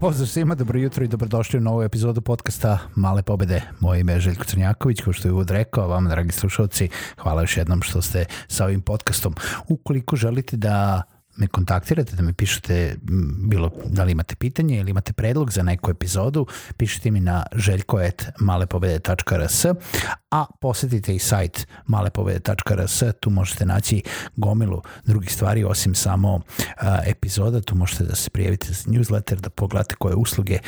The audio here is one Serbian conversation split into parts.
Pozdrav svima, dobro jutro i dobrodošli u novu epizodu podcasta Male pobede. Moje ime je Željko Crnjaković, kao što je uvod rekao, vam, dragi slušalci, hvala još jednom što ste sa ovim podcastom. Ukoliko želite da me kontaktirate, da me pišete bilo da li imate pitanje ili imate predlog za neku epizodu, pišite mi na željko.malepobede.rs a posetite i sajt malepobede.rs, tu možete naći gomilu drugih stvari osim samo uh, epizoda, tu možete da se prijavite za newsletter, da pogledate koje usluge uh,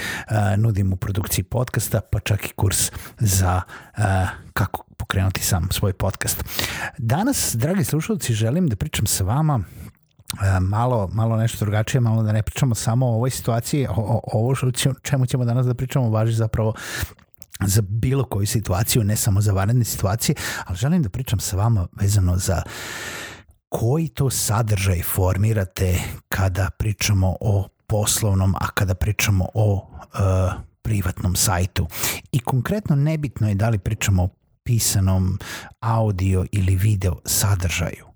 nudim u produkciji podcasta, pa čak i kurs za uh, kako pokrenuti sam svoj podcast. Danas, dragi slušalci, želim da pričam sa vama malo, malo nešto drugačije, malo da ne pričamo samo o ovoj situaciji, o, o, ovo što, čemu ćemo danas da pričamo važi zapravo za bilo koju situaciju, ne samo za vanredne situacije, ali želim da pričam sa vama vezano za koji to sadržaj formirate kada pričamo o poslovnom, a kada pričamo o uh, privatnom sajtu. I konkretno nebitno je da li pričamo o pisanom audio ili video sadržaju.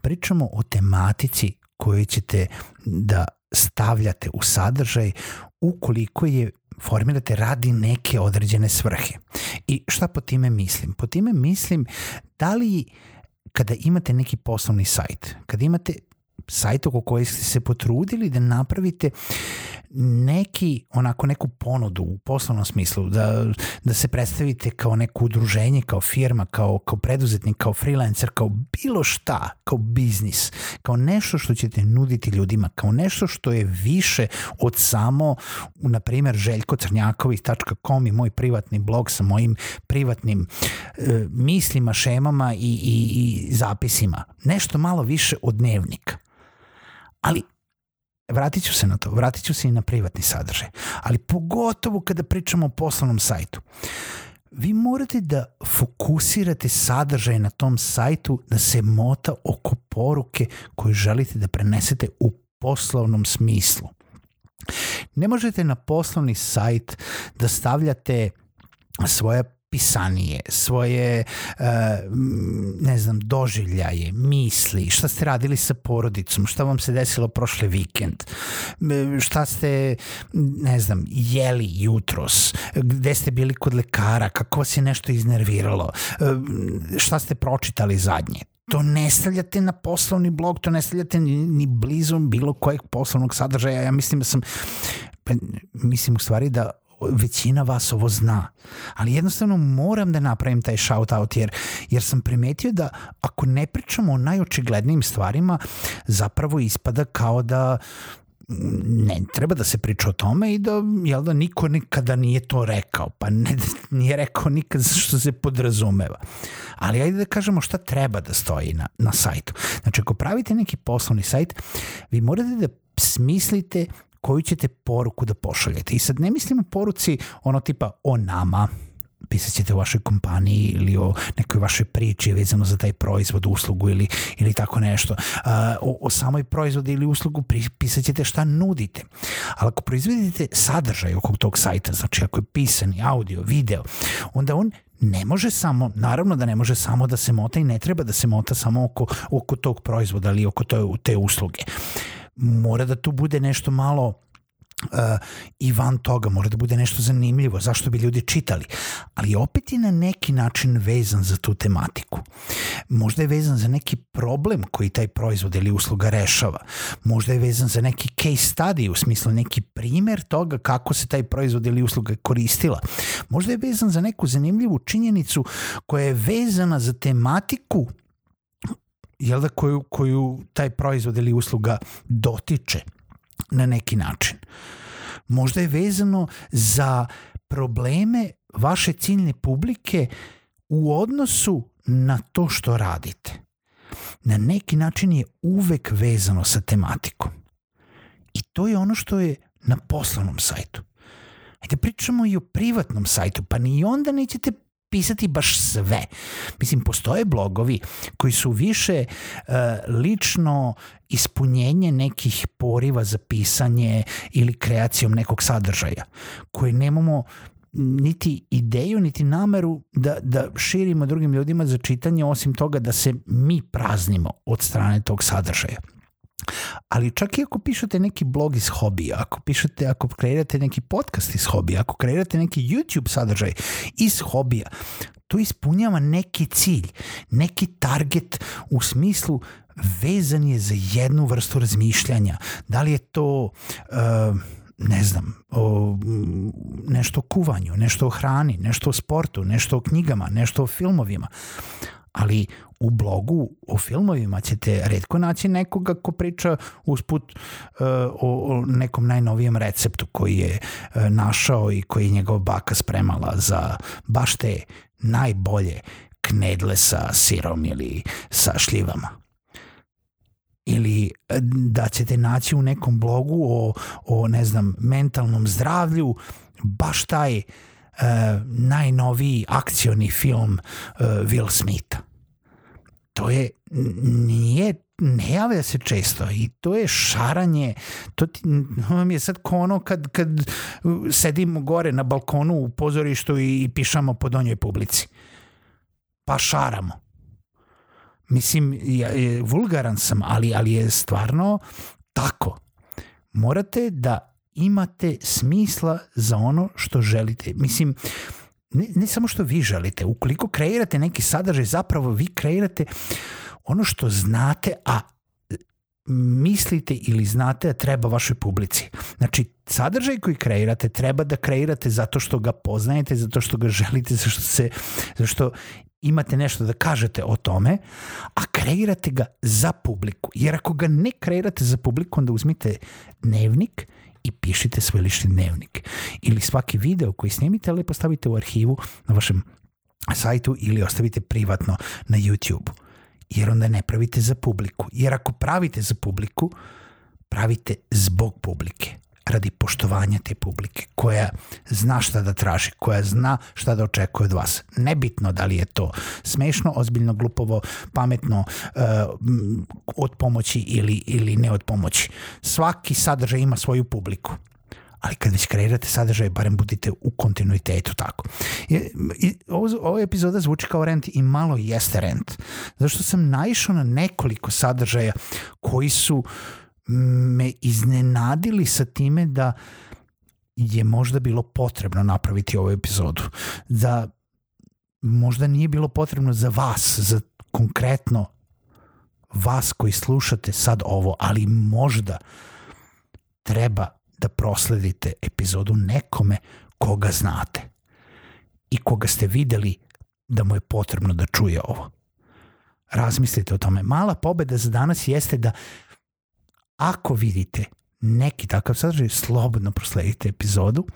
Pričamo o tematici koju ćete da stavljate u sadržaj ukoliko je formirate radi neke određene svrhe. I šta po time mislim? Po time mislim da li kada imate neki poslovni sajt, kada imate sajt oko koji ste se potrudili da napravite neki, onako neku ponudu u poslovnom smislu, da, da se predstavite kao neko udruženje, kao firma, kao, kao preduzetnik, kao freelancer, kao bilo šta, kao biznis, kao nešto što ćete nuditi ljudima, kao nešto što je više od samo, na primjer, željkocrnjaković.com i moj privatni blog sa mojim privatnim e, mislima, šemama i, i, i zapisima. Nešto malo više od dnevnika. Ali vratit ću se na to, vratit ću se i na privatni sadržaj, ali pogotovo kada pričamo o poslovnom sajtu. Vi morate da fokusirate sadržaj na tom sajtu da se mota oko poruke koju želite da prenesete u poslovnom smislu. Ne možete na poslovni sajt da stavljate svoje pisanije, svoje uh, ne znam, doživljaje, misli, šta ste radili sa porodicom, šta vam se desilo prošle vikend, šta ste, ne znam, jeli jutros, gde ste bili kod lekara, kako vas je nešto iznerviralo, šta ste pročitali zadnje. To ne stavljate na poslovni blog, to ne stavljate ni, ni blizu bilo kojeg poslovnog sadržaja. Ja mislim da sam, pa, mislim u stvari da većina vas ovo zna. Ali jednostavno moram da napravim taj shout out jer, jer sam primetio da ako ne pričamo o najočiglednijim stvarima, zapravo ispada kao da ne treba da se priča o tome i da, jel da, niko nikada nije to rekao, pa ne, nije rekao nikad što se podrazumeva. Ali ajde da kažemo šta treba da stoji na, na sajtu. Znači, ako pravite neki poslovni sajt, vi morate da smislite koju ćete poruku da pošaljete. I sad ne mislimo poruci ono tipa o nama, pisat ćete o vašoj kompaniji ili o nekoj vašoj priči vezano za taj proizvod, uslugu ili, ili tako nešto. O, o samoj proizvodu ili uslugu pisat ćete šta nudite. Ali ako proizvedete sadržaj oko tog sajta, znači ako je pisani, audio, video, onda on ne može samo, naravno da ne može samo da se mota i ne treba da se mota samo oko, oko tog proizvoda ili oko to, te usluge. Mora da tu bude nešto malo uh, i van toga, mora da bude nešto zanimljivo, zašto bi ljudi čitali, ali opet je na neki način vezan za tu tematiku. Možda je vezan za neki problem koji taj proizvod ili usluga rešava, možda je vezan za neki case study, u smislu neki primer toga kako se taj proizvod ili usluga koristila, možda je vezan za neku zanimljivu činjenicu koja je vezana za tematiku jel da, koju, koju taj proizvod ili usluga dotiče na neki način. Možda je vezano za probleme vaše ciljne publike u odnosu na to što radite. Na neki način je uvek vezano sa tematikom. I to je ono što je na poslovnom sajtu. Ajde pričamo i o privatnom sajtu, pa ni onda nećete pisati baš sve. Mislim, postoje blogovi koji su više uh, lično ispunjenje nekih poriva za pisanje ili kreacijom nekog sadržaja, koje nemamo niti ideju, niti nameru da, da širimo drugim ljudima za čitanje, osim toga da se mi praznimo od strane tog sadržaja. Ali čak i ako pišete neki blog iz hobija, ako pišete, ako kreirate neki podcast iz hobija, ako kreirate neki YouTube sadržaj iz hobija, to ispunjava neki cilj, neki target u smislu vezan je za jednu vrstu razmišljanja. Da li je to uh, ne znam, o, nešto o kuvanju, nešto o hrani, nešto o sportu, nešto o knjigama, nešto o filmovima. Ali u blogu o filmovima ćete redko naći nekoga ko priča usput uh, o, o nekom najnovijem receptu koji je uh, našao i koji je njegova baka spremala za baš te najbolje knedle sa sirom ili sa šljivama ili e, da ćete naći u nekom blogu o, o ne znam, mentalnom zdravlju baš taj uh, najnoviji akcioni film uh, Will Smitha. To je, nije ne javlja se često i to je šaranje to ti, vam je sad kono kad, kad sedimo gore na balkonu u pozorištu i, i pišamo po donjoj publici pa šaramo Mislim, ja, je, vulgaran sam, ali, ali je stvarno tako. Morate da imate smisla za ono što želite. Mislim, ne, ne samo što vi želite, ukoliko kreirate neki sadržaj, zapravo vi kreirate ono što znate, a mislite ili znate da treba vašoj publici. Znači, sadržaj koji kreirate treba da kreirate zato što ga poznajete, zato što ga želite, zato što, se, zato što imate nešto da kažete o tome, a kreirate ga za publiku. Jer ako ga ne kreirate za publiku, onda uzmite dnevnik i pišite svoj lični dnevnik. Ili svaki video koji snimite, lepo stavite u arhivu na vašem sajtu ili ostavite privatno na YouTube. Jer onda ne pravite za publiku. Jer ako pravite za publiku, pravite zbog publike radi poštovanja te publike, koja zna šta da traži, koja zna šta da očekuje od vas. Nebitno da li je to smešno, ozbiljno, glupovo, pametno, uh, od pomoći ili, ili ne od pomoći. Svaki sadržaj ima svoju publiku ali kad već kreirate sadržaj, barem budite u kontinuitetu tako. I, i, ovo, ovo epizoda zvuči kao rent i malo jeste rent. Zašto sam naišao na nekoliko sadržaja koji su uh, me iznenadili sa time da je možda bilo potrebno napraviti ovu epizodu. Da možda nije bilo potrebno za vas, za konkretno vas koji slušate sad ovo, ali možda treba da prosledite epizodu nekome koga znate i koga ste videli da mu je potrebno da čuje ovo. Razmislite o tome. Mala pobeda za danas jeste da Ako vidite neki takav sadržaj, slobodno prosledite epizodu,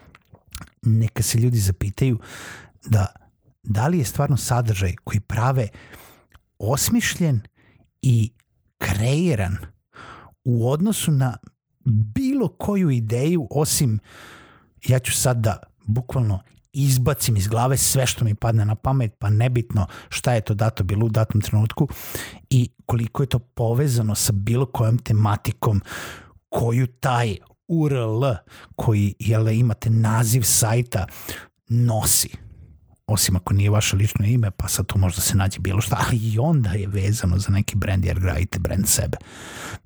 neka se ljudi zapitaju da da li je stvarno sadržaj koji prave osmišljen i kreiran u odnosu na bilo koju ideju osim ja ću sad da bukvalno izbacim iz glave sve što mi padne na pamet, pa nebitno šta je to dato bilo u datom trenutku i koliko je to povezano sa bilo kojom tematikom koju taj URL koji jel, imate naziv sajta nosi osim ako nije vaše lično ime, pa sad tu možda se nađe bilo šta, ali i onda je vezano za neki brand, jer gradite brand sebe.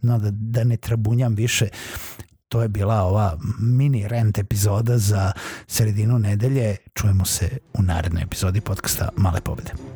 No, da, da ne trabunjam više, to je bila ova mini rent epizoda za sredinu nedelje. Čujemo se u narednoj epizodi podcasta Male pobede.